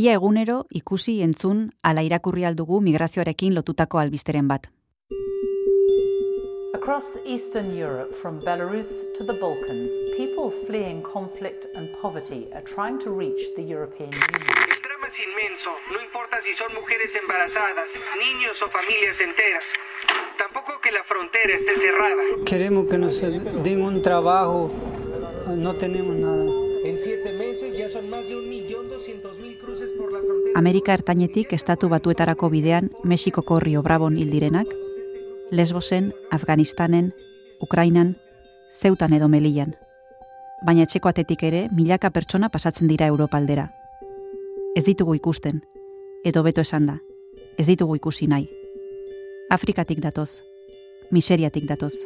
Ia egunero ikusi entzun ala irakurri aldugu migrazioarekin lotutako albisteren bat. Across Eastern Europe, from Belarus to the Balkans, people fleeing conflict and poverty are trying to reach the European Union. El drama es inmenso, no importa si son mujeres embarazadas, niños o familias enteras. Tampoco que la frontera esté cerrada. Queremos que nos den un trabajo, no tenemos nada. Amerika ertainetik estatu batuetarako bidean Mexikoko Rio Brabon hil direnak, Lesbosen, Afganistanen, Ukrainan, Zeutan edo Melian. Baina etxeko atetik ere milaka pertsona pasatzen dira Europaldera. Ez ditugu ikusten, edo beto esan da, ez ditugu ikusi nahi. Afrikatik datoz, miseriatik datoz.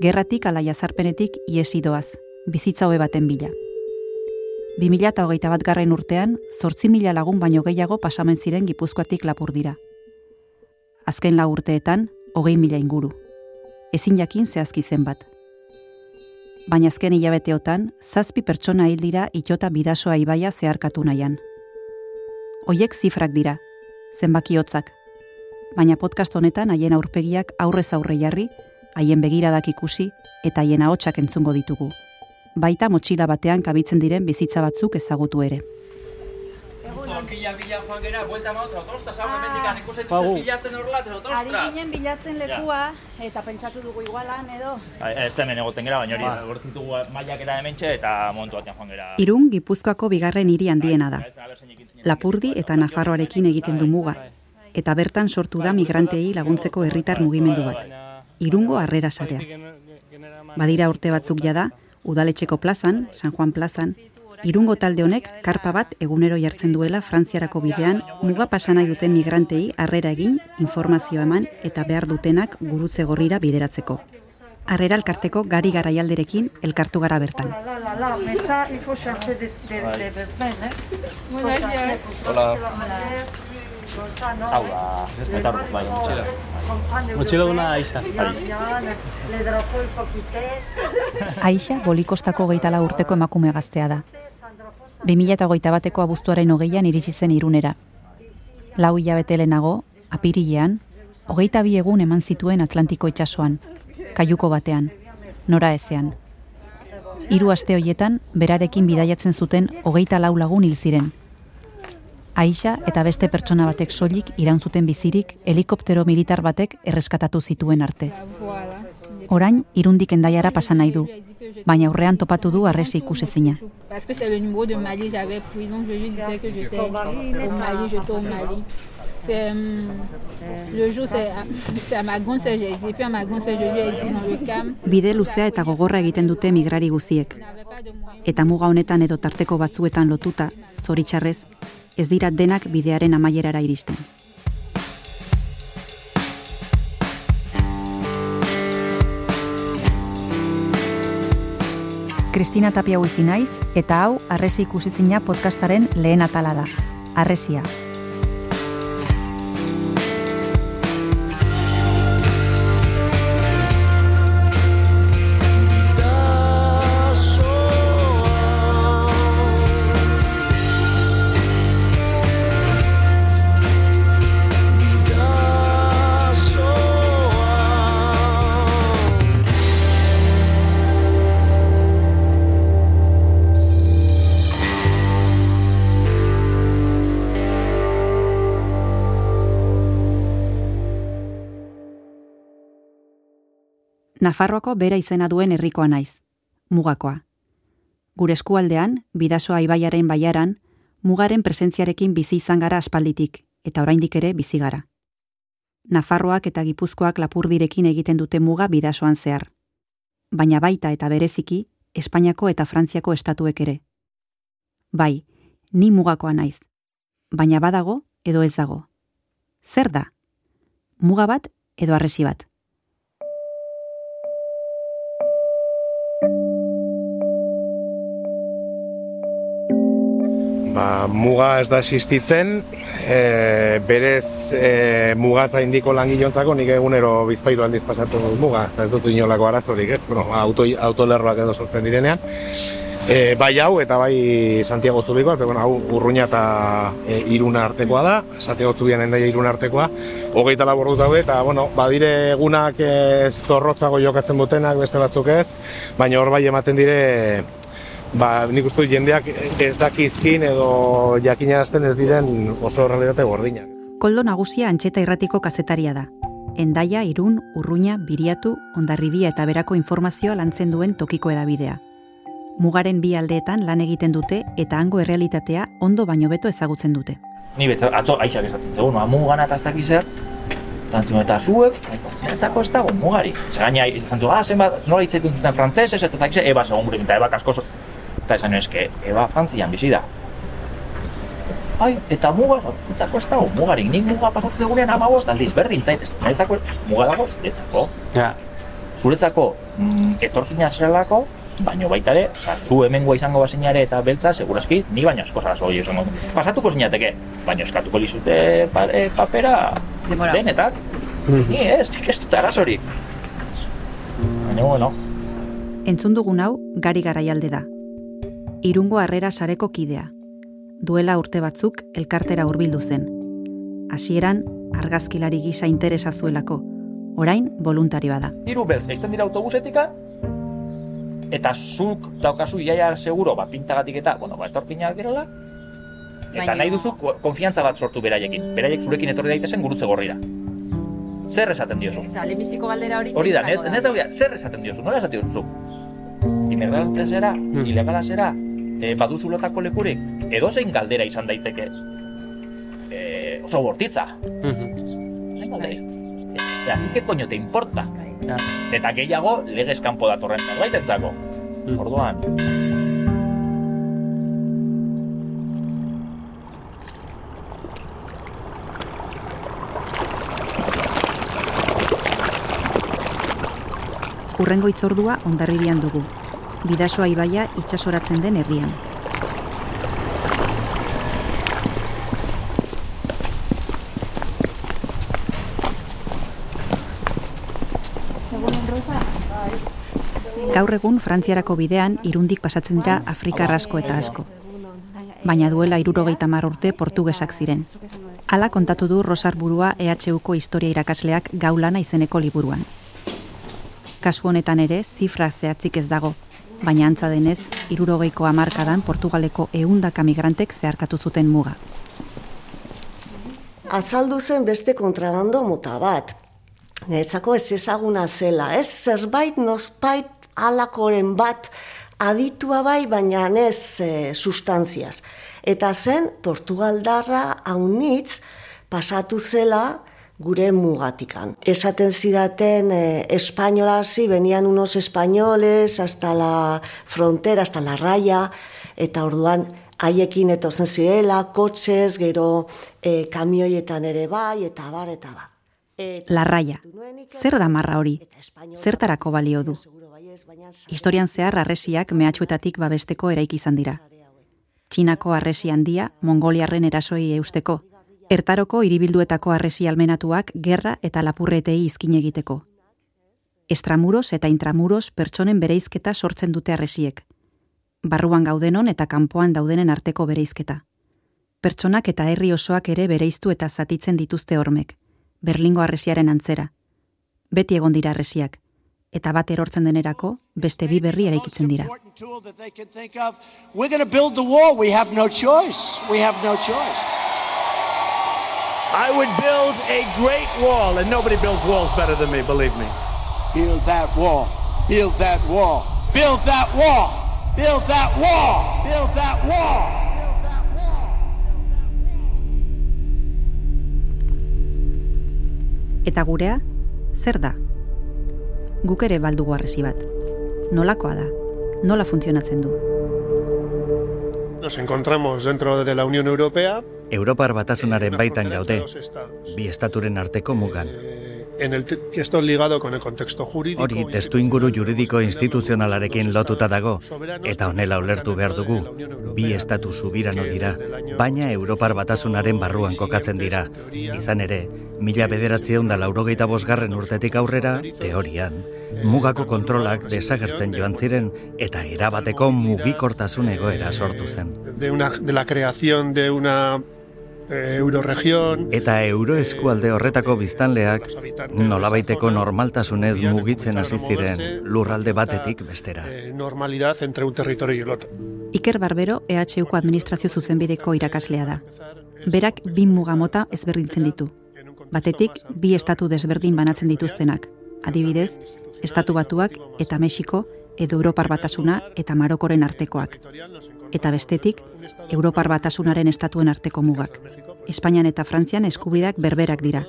Gerratik ala jazarpenetik iesi doaz, bizitza hobe baten bila. 2008 bat garren urtean, zortzi mila lagun baino gehiago pasamen ziren gipuzkoatik lapur dira. Azken lau urteetan, hogei mila inguru. Ezin jakin zehazki zenbat. Baina azken hilabeteotan, zazpi pertsona hil dira itota bidasoa ibaia zeharkatu nahian. Hoiek zifrak dira, zenbaki hotzak. Baina podcast honetan haien aurpegiak aurrez aurre jarri, haien begiradak ikusi eta haien ahotsak entzungo ditugu. Baita motxila batean kabitzen diren bizitza batzuk ezagutu ere. Bila, bila, joan gera, buelta ma otra, otostas, hau hemendikan ikusten Pagu. dute bilatzen horrela, eta Ari ginen bilatzen lekua, eta pentsatu dugu igualan edo. Ez hemen egoten gera, baina hori, gortitugu mailak era hementxe, eta montu batean joan gera. Irun Gipuzkoako bigarren hiri handiena da. Lapurdi eta Nafarroarekin egiten du muga, eta bertan sortu da migrantei laguntzeko herritar mugimendu bat. Irungo harrera sarea. Badira urte batzuk jada, udaletxeko plazan, San Juan plazan, Irungo talde honek karpa bat egunero jartzen duela Frantziarako bidean muga pasa nahi duten migrantei harrera egin, informazioa eman eta behar dutenak gurutze gorrira bideratzeko. Harrera elkarteko gari garaialderekin elkartu gara bertan. Hola. Comme ça, non Hau da, eta bai, motxila. Motxila faut quitter. Aixa bolikostako geitala urteko emakume gaztea da. 2008 bateko abuztuaren hogeian iritsi zen irunera. Lau hilabete lehenago, apirilean, hogeita bi egun eman zituen Atlantiko itsasoan, kaiuko batean, nora ezean. Hiru aste hoietan, berarekin bidaiatzen zuten hogeita lau lagun hil ziren. Aixa eta beste pertsona batek soilik iraun zuten bizirik helikoptero militar batek erreskatatu zituen arte. Orain, irundik endaiara pasa nahi du, baina aurrean topatu du arresi ikusezina. Bide luzea eta gogorra egiten dute migrari guziek. Eta muga honetan edo tarteko batzuetan lotuta, zoritxarrez, ez dira denak bidearen amaierara iristen. Kristina Tapia naiz, eta hau Arresi ikusizina podcastaren lehen atala da. Arresia. Nafarroako bera izena duen herrikoa naiz, mugakoa. Gure eskualdean, bidasoa ibaiaren baiaran, mugaren presentziarekin bizi izan gara aspalditik, eta oraindik ere bizi gara. Nafarroak eta Gipuzkoak lapurdirekin egiten dute muga bidasoan zehar. Baina baita eta bereziki, Espainiako eta Frantziako estatuek ere. Bai, ni mugakoa naiz. Baina badago edo ez dago. Zer da? Muga bat edo arresi bat? Ba, muga ez da existitzen, e, berez e, mugaz indiko langilontzako nik egunero bizpailu handiz pasatu dut muga, ez dut inolako arazorik, ez? Bueno, auto, autolerroak edo sortzen direnean. E, bai hau eta bai Santiago Zubikoa, ze bueno, hau urruña eta e, iruna artekoa da, Santiago Zubian endaia iruna artekoa, hogeita labor dut daude, eta bueno, badire egunak e, zorrotzago jokatzen dutenak beste batzuk ez, baina hor bai ematen dire ba, nik uste dut jendeak ez dakizkin edo jakinarazten ez diren oso realitate gordinak. Koldo nagusia antxeta irratiko kazetaria da. Endaia, Irun, Urruña, Biriatu, Ondarribia eta berako informazioa lantzen duen tokiko edabidea. Mugaren bi aldeetan lan egiten dute eta hango errealitatea ondo baino beto ezagutzen dute. Ni betza, atzo aixak esaten zegoen, noa mugana eta ez dakiz zer, Tantzimo eta zuek, netzako ez dago mugari. Zer gaina, tantu, ah, zenbat, nola hitzaitun zuten frantzesez, eta zakiz, eba segon gure, eta eba kasko, eta esan eske, eba frantzian bizi da. Ai, eta muga, netzako ez dago mugarik, nik muga pasatu dugunean amabost, aldiz berdin zait, ez netzako, muga dago zuretzako. Ja. Zuretzako, mm, etorkina zerelako, baino baita ere, oza, zu hemengoa izango bazinare eta beltza, segurazki, ni baino asko zara zoi izango. Pasatuko zinateke, baino eskatuko lizute pa, e, papera Denbora. denetak. Ni ez, nik ez dut arazorik. Baina, bueno, Entzun dugun hau gari garaialde da. Irungo harrera sareko kidea. Duela urte batzuk elkartera hurbildu zen. Hasieran argazkilari gisa interesa zuelako. Orain voluntarioa da. hiru beltz, eizten dira autobusetika, eta zuk daukazu iaia seguro, ba, pintagatik eta, bueno, ba, etorkinak gerala, eta nahi duzu ko- konfiantza bat sortu beraiekin. Beraiek zurekin etorri daitezen gurutze gorrira. Zer esaten diozu? Zalemiziko galdera hori Hori da, net, net zer esaten diozu, nola esaten diozu? Inmigrantea zera, ilegala zera, e, baduzu lotako lekurik, edo zein galdera izan daiteke. E, oso bortitza, zein galdera. Eta, ¿qué coño te importa? Ja. Eta gehiago, legez kanpo datorren zerbaitentzako. Orduan, Urrengo itzordua ondarribian dugu. Bidasoa ibaia itsasoratzen den herrian. Gaur egun Frantziarako bidean irundik pasatzen dira Afrikar asko eta asko. Baina duela irurogeita mar urte portugesak ziren. Hala kontatu du Rosar Burua EHUko historia irakasleak gaulana izeneko liburuan. Kasu honetan ere, zifra zehatzik ez dago, baina antza denez, irurogeiko hamarkadan Portugaleko eundaka migrantek zeharkatu zuten muga. azaldu zen beste kontrabando mota bat. Netzako ez ezaguna zela, ez zerbait nozpait alakoren bat aditua bai, baina ez e, sustantziaz. Eta zen Portugaldarra haunitz pasatu zela gure mugatikan. Esaten zidaten eh, espainolasi, venían unos españoles hasta la frontera, hasta la raya, eta orduan haiekin etortzen zirela, kotxez, gero eh, kamioietan ere bai, eta bar, eta bar. Eta La raya. Zer da marra hori? Zertarako balio du? Historian zehar arresiak mehatxuetatik babesteko eraiki izan dira. Txinako arresi handia, Mongoliarren erasoi eusteko, Ertaroko hiribilduetako arresi almenatuak gerra eta lapurretei izkin egiteko. Estramuros eta intramuros pertsonen bereizketa sortzen dute arresiek. Barruan gaudenon eta kanpoan daudenen arteko bereizketa. Pertsonak eta herri osoak ere bereiztu eta zatitzen dituzte hormek. Berlingo arresiaren antzera. Beti egon dira arresiak. Eta bat erortzen denerako, beste bi berri eraikitzen dira. We're going to build the wall. We have no choice. We have no choice. I would build a great wall, and nobody builds walls better than me, believe me. Build that wall. Build that wall. Build that wall. Build that wall. Build that wall. Eta gurea, zer da? Guk ere baldugu arresi bat. Nolakoa da? Nola funtzionatzen du? Nos encontramos dentro de la Unión Europea. Europar batasunaren baitan gaude, bi estaturen arteko mugan. En el esto ligado con el contexto jurídico. Hori testu inguru juridiko instituzionalarekin lotuta dago, eta honela ulertu behar dugu, bi estatu subirano dira, baina Europar batasunaren barruan kokatzen dira. Izan ere, mila bederatzieun da laurogeita bosgarren urtetik aurrera, teorian, mugako kontrolak desagertzen joan ziren eta erabateko mugikortasun egoera sortu zen. De, una, de la creación de una eh, euroregión. Eta euroeskualde horretako biztanleak nolabaiteko normaltasunez mugitzen hasi ziren lurralde batetik bestera. Eh, normalidad entre un territorio y el otro. Iker Barbero EHUko administrazio zuzenbideko irakaslea da. Berak bi mugamota ezberdintzen ditu. Batetik, bi estatu desberdin banatzen dituztenak. Adibidez, Estatu Batuak eta Mexiko edo Europar Batasuna eta Marokoren artekoak. Eta bestetik, Europar Batasunaren estatuen arteko mugak. Espainian eta Frantzian eskubidak berberak dira.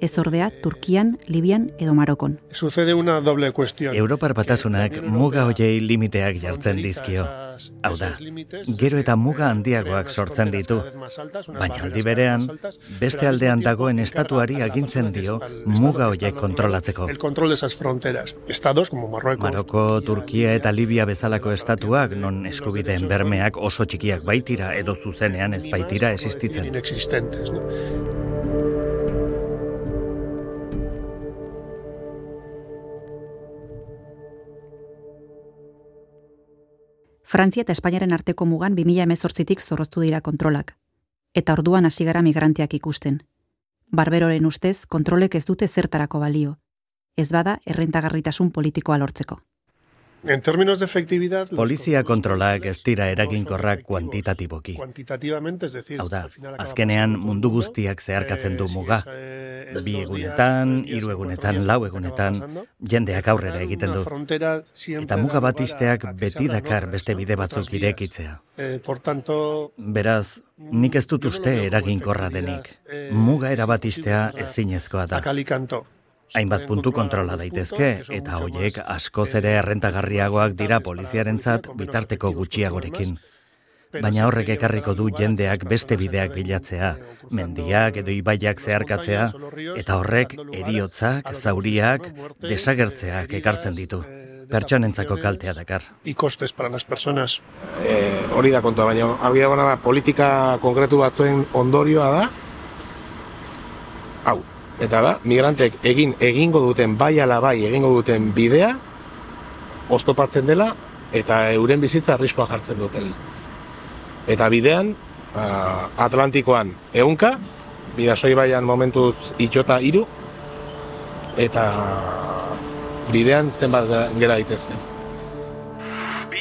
Ez ordea, Turkian, Libian edo Marokon. Sucede una doble cuestión. Europar batasunak muga hoiei limiteak jartzen dizkio. Hau da, gero eta muga handiagoak sortzen ditu. Baina aldi berean, beste aldean dagoen estatuari agintzen dio muga hoiek kontrolatzeko. El control de esas fronteras. Estados como Marruecos. Maroko, Turkia eta Libia bezalako estatuak non eskubideen bermeak oso txikiak baitira edo zuzenean ez baitira existitzen. Frantzia eta Espainiaren arteko mugan 2018tik zorroztu dira kontrolak. Eta orduan hasi gara migranteak ikusten. Barberoren ustez, kontrolek ez dute zertarako balio. Ez bada, errentagarritasun politikoa lortzeko. En términos de efectividad... Polizia kontrolak ez dira eraginkorrak kuantitatiboki. Hau da, azkenean mundu guztiak zeharkatzen du muga. Bi egunetan, hiru egunetan, lau egunetan, jendeak aurrera egiten du. Eta muga bat isteak beti dakar beste bide batzuk irekitzea. Eh. Beraz, nik ez dut uste eraginkorra denik. Muga erabat istea ezinezkoa da. Hainbat puntu kontrola daitezke, eta hoiek askoz ere errentagarriagoak dira poliziarentzat bitarteko gutxiagorekin. Baina horrek ekarriko du jendeak beste bideak bilatzea, mendiak edo ibaiak zeharkatzea, eta horrek eriotzak, zauriak, desagertzeak ekartzen ditu. Pertsonentzako kaltea dakar. Y costes para las personas. Eh, hori da kontua, baina hori da da politika konkretu batzuen ondorioa da, hau, eta da, migrantek egin egingo duten bai ala bai egingo duten bidea oztopatzen dela eta euren bizitza arriskoa jartzen duten. Eta bidean, Atlantikoan eunka, bidasoi baian momentuz itxota iru, eta bidean zenbat gera daitezke.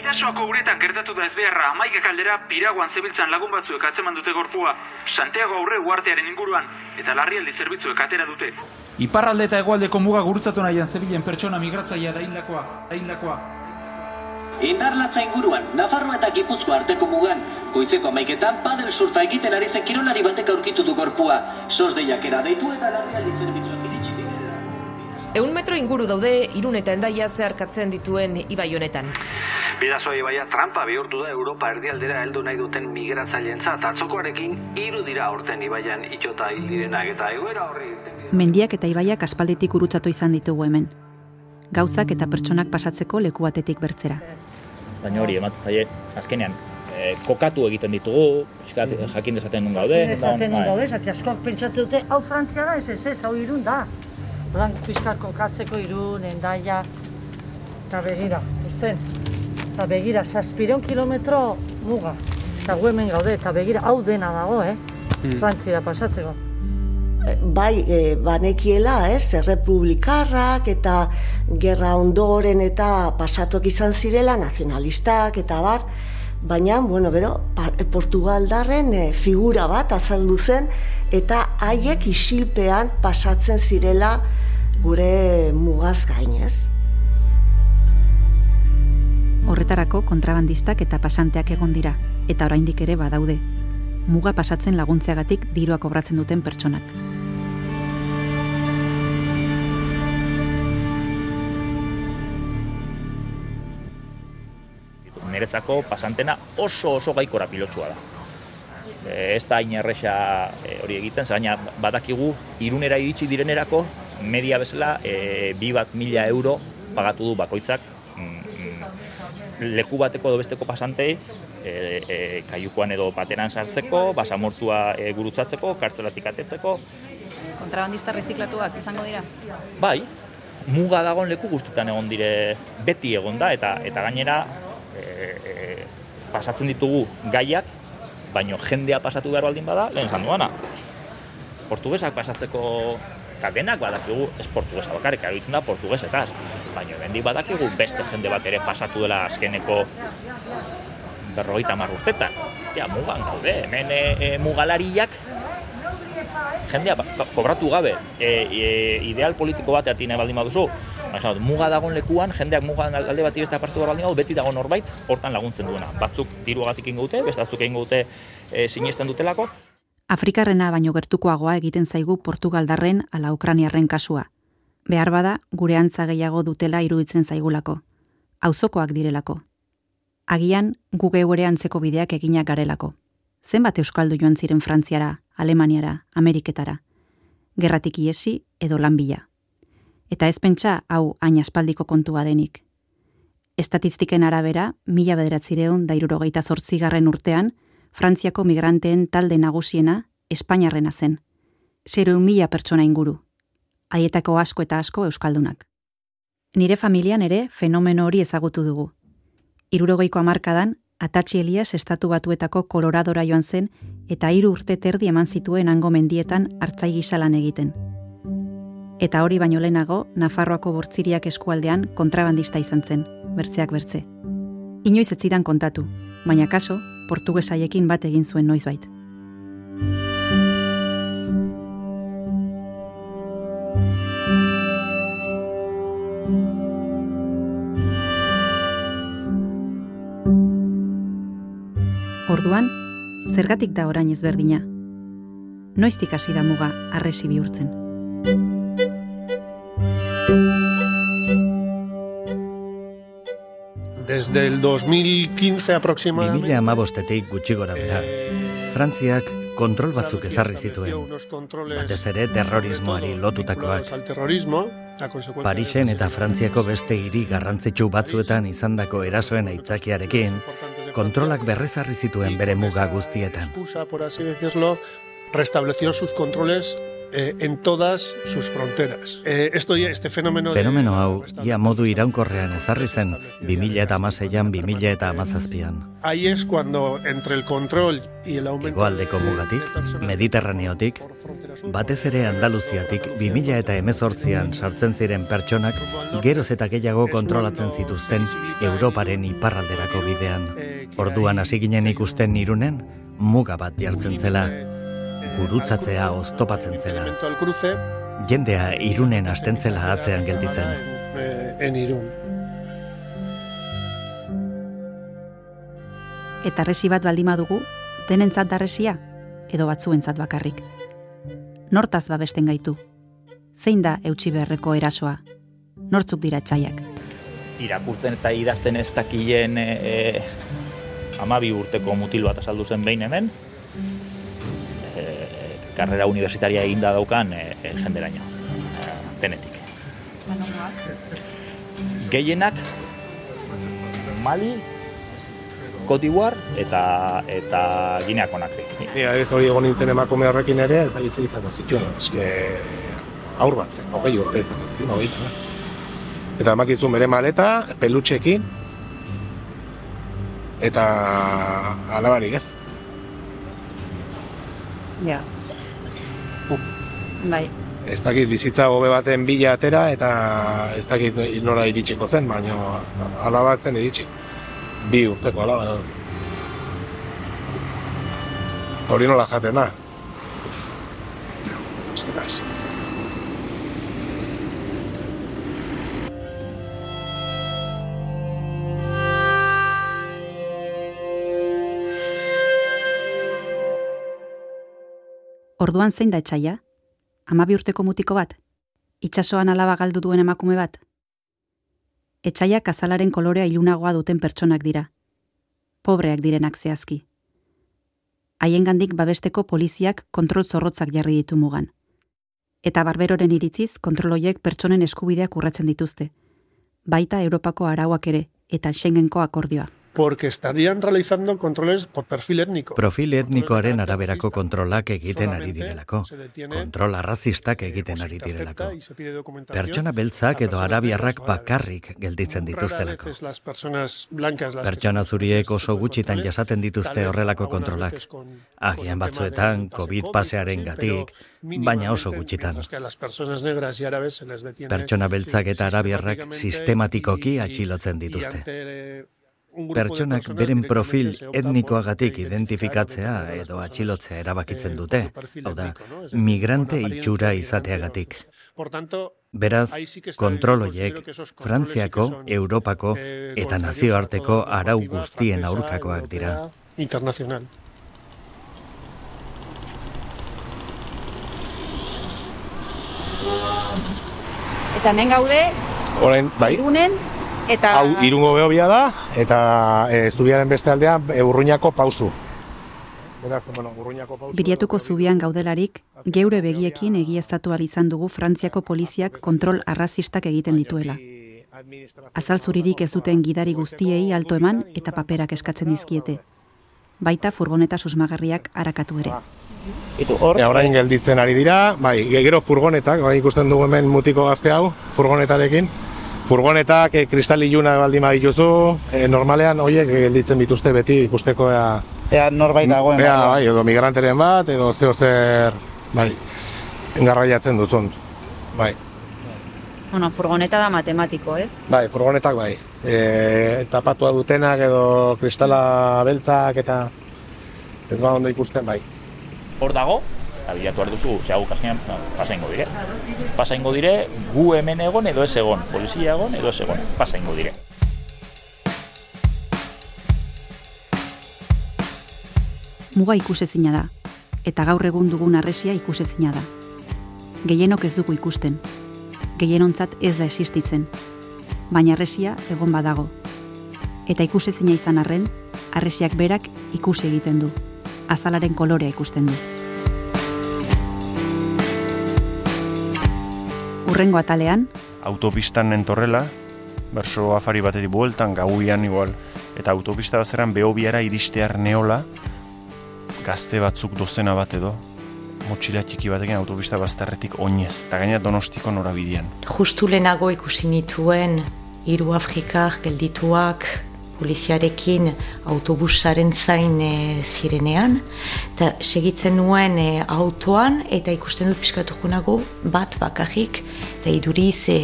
Bidasoako uretan gertatu da ezbeharra amaikak aldera piraguan zebiltzan lagun batzuek atzeman dute gorpua, Santiago aurre uartearen inguruan, eta larrialdi zerbitzuek atera dute. Iparralde eta hegoaldeko muga gurutzatu nahian zebilen pertsona migratzaia da hildakoa, da hildakoa. Indarlatza inguruan, Nafarroa eta Gipuzkoa arteko mugan, goizeko amaiketan padel surfa egiten ari zen kirolari batek aurkitu du gorpua. Sos deiak deitu eta larrialdi direla. Eun metro inguru daude irun eta endaia zeharkatzen dituen ibai honetan. Bidazo ibaia trampa bihurtu da Europa erdialdera heldu nahi duten migratzaileentzat atzokoarekin hiru dira aurten ibaian itxota hil direnak eta egoera horri Mendiak eta ibaiak aspalditik urutzatu izan ditugu hemen. Gauzak eta pertsonak pasatzeko leku batetik bertzera. Baina hori, ematen zaie, azkenean, eh, kokatu egiten ditugu, pixkat, jakin dezaten nun gauden. Esaten nun gaude, zati askok pentsatzen dute, hau Frantzia da, ez ez ez, hau irun da. Ordan pixka kokatzeko irun, endaia, eta begira, usten, eta begira, zazpiron kilometro muga. Eta gu hemen gaude, eta begira, hau dena dago, eh? Frantzira pasatzeko. bai e, banekiela, ez, errepublikarrak eta gerra ondoren eta pasatuak izan zirela, nazionalistak eta bar, baina, bueno, gero, pa- Portugaldarren e, figura bat azaldu zen eta haiek isilpean pasatzen zirela gure mugaz gainez. Horretarako kontrabandistak eta pasanteak egon dira, eta oraindik ere badaude. Muga pasatzen laguntzeagatik diruak kobratzen duten pertsonak. Nerezako pasantena oso oso gaikora pilotsua da. E, ez da hain erresa e, hori egiten, baina badakigu irunera iritsi direnerako media bezala, e, bi bat mila euro pagatu du bakoitzak mm, mm, leku bateko edo besteko pasantei e, e, kaiukoan edo bateran sartzeko, basamortua e, gurutzatzeko, kartzelatik atetzeko. Kontrabandista reziklatuak izango dira? Bai, muga dagoen leku guztetan egon dire beti egon da, eta eta gainera e, e, pasatzen ditugu gaiak, baino jendea pasatu behar baldin bada, lehen jandu gana. Portugesak pasatzeko eta denak badakigu ez portugesa bakarrik erabiltzen da portugesetaz. Baina hemendik badakigu beste jende bat ere pasatu dela azkeneko berrogeita hamar urtetan. Ja, mugan gaude, hemen e, e, mugalariak jendea ba, ba, kobratu gabe e, e, ideal politiko bat atine baldin baduzu, Baina, muga dagoen lekuan, jendeak muga alde bat ibestea partu baldin badu, beti dago norbait, hortan laguntzen duena. Batzuk diruagatik ingo dute, beste batzuk ingo dute e, sinesten dutelako, Afrikarrena baino gertukoagoa egiten zaigu Portugaldarren ala Ukraniarren kasua. Behar bada, gure antza gehiago dutela iruditzen zaigulako. Auzokoak direlako. Agian, gu geure antzeko bideak eginak garelako. Zenbat euskaldu joan ziren Frantziara, Alemaniara, Ameriketara. Gerratik iesi edo lanbila. Eta ez pentsa, hau, hain aspaldiko kontua denik. Estatistiken arabera, mila bederatzireun dairurogeita zortzigarren urtean, Frantziako migranteen talde nagusiena Espainiarrena zen. Zero mila pertsona inguru. Haietako asko eta asko euskaldunak. Nire familian ere fenomeno hori ezagutu dugu. Irurogeiko amarkadan, Atatxi Elias estatu batuetako koloradora joan zen eta hiru urte terdi eman zituen hango mendietan hartzai gisalan egiten. Eta hori baino lehenago, Nafarroako bortziriak eskualdean kontrabandista izan zen, bertzeak bertze. Inoiz ez zidan kontatu, baina kaso, portugesaiekin bat egin zuen noizbait. Orduan, zergatik da orain ezberdina. Noiztik hasi da muga arresi bihurtzen. Desde el 2015 aproximadamente... 2000 amabostetik gutxi gora bera. Frantziak kontrol batzuk ezarri zituen. Batez ere terrorismoari lotutakoak. Parisen eta Frantziako beste hiri garrantzitsu batzuetan izandako erasoen aitzakiarekin, kontrolak berrezarri zituen bere muga guztietan. Restableció sus controles eh, en todas sus fronteras. Eh, esto este fenómeno... Fenomeno hau, ia modu iraunkorrean ezarri zen, 2000 eta amaseian, 2000 eta amazazpian. Ahí es cuando, entre el control y el aumento... Egoaldeko mugatik, mediterraneotik, batez ere Andaluziatik, 2000 eta emezortzian sartzen ziren pertsonak, geroz eta gehiago kontrolatzen zituzten Europaren iparralderako bidean. Orduan hasi ginen ikusten irunen, muga bat jartzen zela, gurutzatzea oztopatzen zela. Jendea irunen astentzela atzean gelditzen. En irun. Eta resi bat baldima dugu, denentzat darresia, edo batzuentzat bakarrik. Nortaz babesten gaitu. Zein da eutxi beharreko erasoa? Nortzuk dira txaiak? Irakurtzen eta idazten ez dakilen e, e, amabi urteko mutil bat azaldu zen behin hemen, karrera universitaria eginda daukan e, e, jenderaino, denetik. Gehienak Mali, Kotiwar eta eta Ginea Konakri. Ni ez hori egon nintzen emakume horrekin ere, ez da izango zituen, eske aur bat zen, hogei urte izango zituen, hogei Eta emakizu bere maleta, pelutxekin, eta alabarik ez. Ja. Bai. Ez dakit bizitza gobe baten bila atera eta ez dakit nora iritsiko zen, baina alabatzen iritsi. Bi urteko alaba. Hori nola jaten da. Uf. Orduan zein da etxaia? Amabi urteko mutiko bat? Itxasoan alaba galdu duen emakume bat? Etxaia kazalaren kolorea ilunagoa duten pertsonak dira. Pobreak direnak zehazki. Haien gandik babesteko poliziak kontrol zorrotzak jarri ditu mugan. Eta barberoren iritziz, kontroloiek pertsonen eskubideak urratzen dituzte. Baita Europako arauak ere, eta Schengenko akordioa porque estarían realizando controles por perfil étnico. Profil etnikoaren araberako kontrolak egiten ari direlako. Kontrola razistak egiten ari direlako. Pertsona beltzak edo arabiarrak bakarrik gelditzen dituztelako. Pertsona zuriek oso gutxitan jasaten dituzte horrelako kontrolak. Agian batzuetan, COVID pasearen gatik, baina oso gutxitan. Pertsona beltzak eta arabiarrak sistematikoki atxilotzen dituzte pertsonak beren profil etnikoagatik identifikatzea edo atxilotzea erabakitzen dute, hau da, migrante itxura izateagatik. Beraz, kontroloiek Frantziako, Europako eta nazioarteko arau guztien aurkakoak dira. Internacional. Eta hemen gaude, Orain, bai. Irunen, Eta... Hau, irungo behobia da, eta e, zubiaren beste aldean e, urruñako pausu. Beraz, bueno, urruñako pausu... Biriatuko zubian gaudelarik, geure begiekin egiaztatu izan dugu Frantziako poliziak kontrol arrazistak egiten dituela. Azal zuririk ez duten gidari guztiei alto eman eta paperak eskatzen dizkiete. Baita furgoneta susmagarriak harakatu ere. Eta orain gelditzen ari dira, bai, gero furgonetak, bai, ikusten dugu hemen mutiko gazte hau, furgonetarekin, furgonetak e, kristali juna baldin badituzu, e, normalean horiek gelditzen bituzte beti ikusteko ea... Ea norbait dagoen. Ea, bai, edo migranteren bat, edo zeo zer, bai, engarraiatzen duzun, bai. Bueno, furgoneta da matematiko, eh? Bai, furgonetak bai. E, tapatua dutenak edo kristala beltzak eta ez ba ondo ikusten bai. Hor dago, eta bilatu behar duzu, ze hau kaskenean pasa ingo dire. Pasa ingo dire, gu hemen egon edo ez egon, polizia egon edo ez egon, pasa ingo dire. Muga ikusezina da, eta gaur egun dugun arresia ikusezina da. Gehienok ez dugu ikusten, gehienontzat ez da existitzen, baina arresia egon badago. Eta ikusezina izan arren, arresiak berak ikusi egiten du, azalaren kolorea ikusten du. Urrengo atalean. Autopistan entorrela, berso afari batetik bueltan, gauian igual, eta autopista bazeran behobiara iristear neola, gazte batzuk dozena bat edo, motxila txiki batekin autopista bazterretik oinez, eta gaina donostiko norabidean. Justu lehenago ikusi nituen, hiru Afrikak geldituak, poliziarekin autobusaren zain e, zirenean, eta segitzen nuen e, autoan, eta ikusten dut piskatu junago bat bakarrik, eta iduriz e,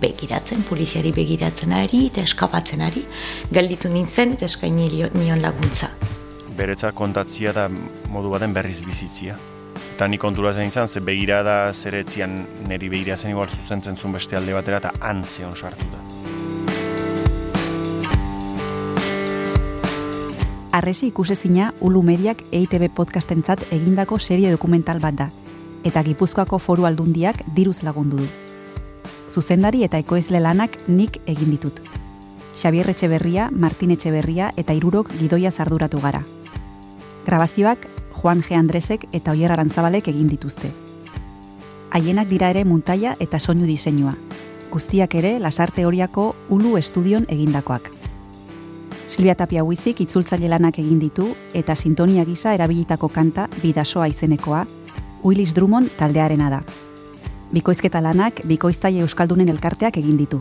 begiratzen, poliziari begiratzen ari, eta eskapatzen ari, galditu nintzen, eta eskaini nion laguntza. Beretza kontatzia da modu baten berriz bizitzia. Eta ni kontura zen izan, ze begirada zeretzian neri begiratzen igual zuzentzen zuen beste alde batera, eta antzeon sartu da. Arresi ikusezina Ulu Mediak EITB podcastentzat egindako serie dokumental bat da, eta Gipuzkoako foru aldundiak diruz lagundu du. Zuzendari eta ekoizle lanak nik egin ditut. Xabier Etxeberria, Martin Etxeberria eta Irurok gidoia zarduratu gara. Grabazioak Juan G. Andresek eta Oier Arantzabalek egin dituzte. Haienak dira ere muntaia eta soinu diseinua. Guztiak ere Lasarte Horiako Ulu Estudion egindakoak. Silvia Tapia Huizik itzultzaile lanak egin ditu eta sintonia gisa erabilitako kanta bidasoa izenekoa, Willis Drummond taldearena da. Bikoizketa lanak bikoiztaile euskaldunen elkarteak egin ditu.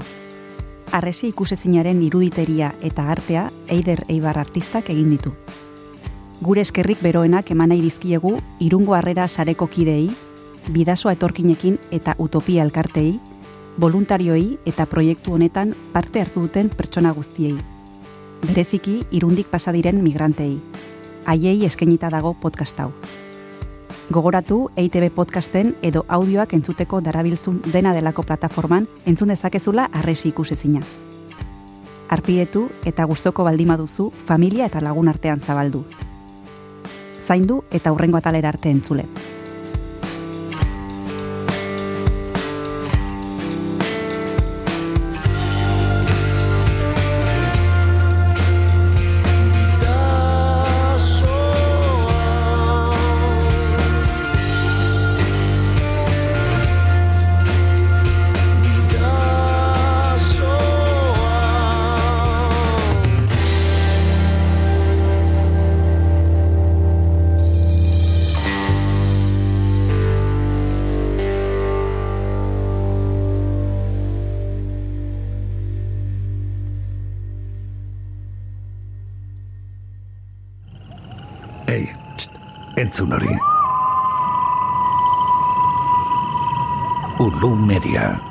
Arresi ikusezinaren iruditeria eta artea Eider Eibar artistak egin ditu. Gure eskerrik beroenak eman nahi dizkiegu irungo harrera sareko kidei, bidasoa etorkinekin eta utopia elkartei, voluntarioei eta proiektu honetan parte hartu duten pertsona guztiei bereziki irundik pasadiren migrantei. Haiei eskenita dago podcast hau. Gogoratu EITB podcasten edo audioak entzuteko darabilzun dena delako plataforman entzun dezakezula arresi ikusezina. Arpietu eta gustoko baldima duzu familia eta lagun artean zabaldu. Zaindu eta hurrengo atalera arte entzule. Entzun hori. Ulu Media.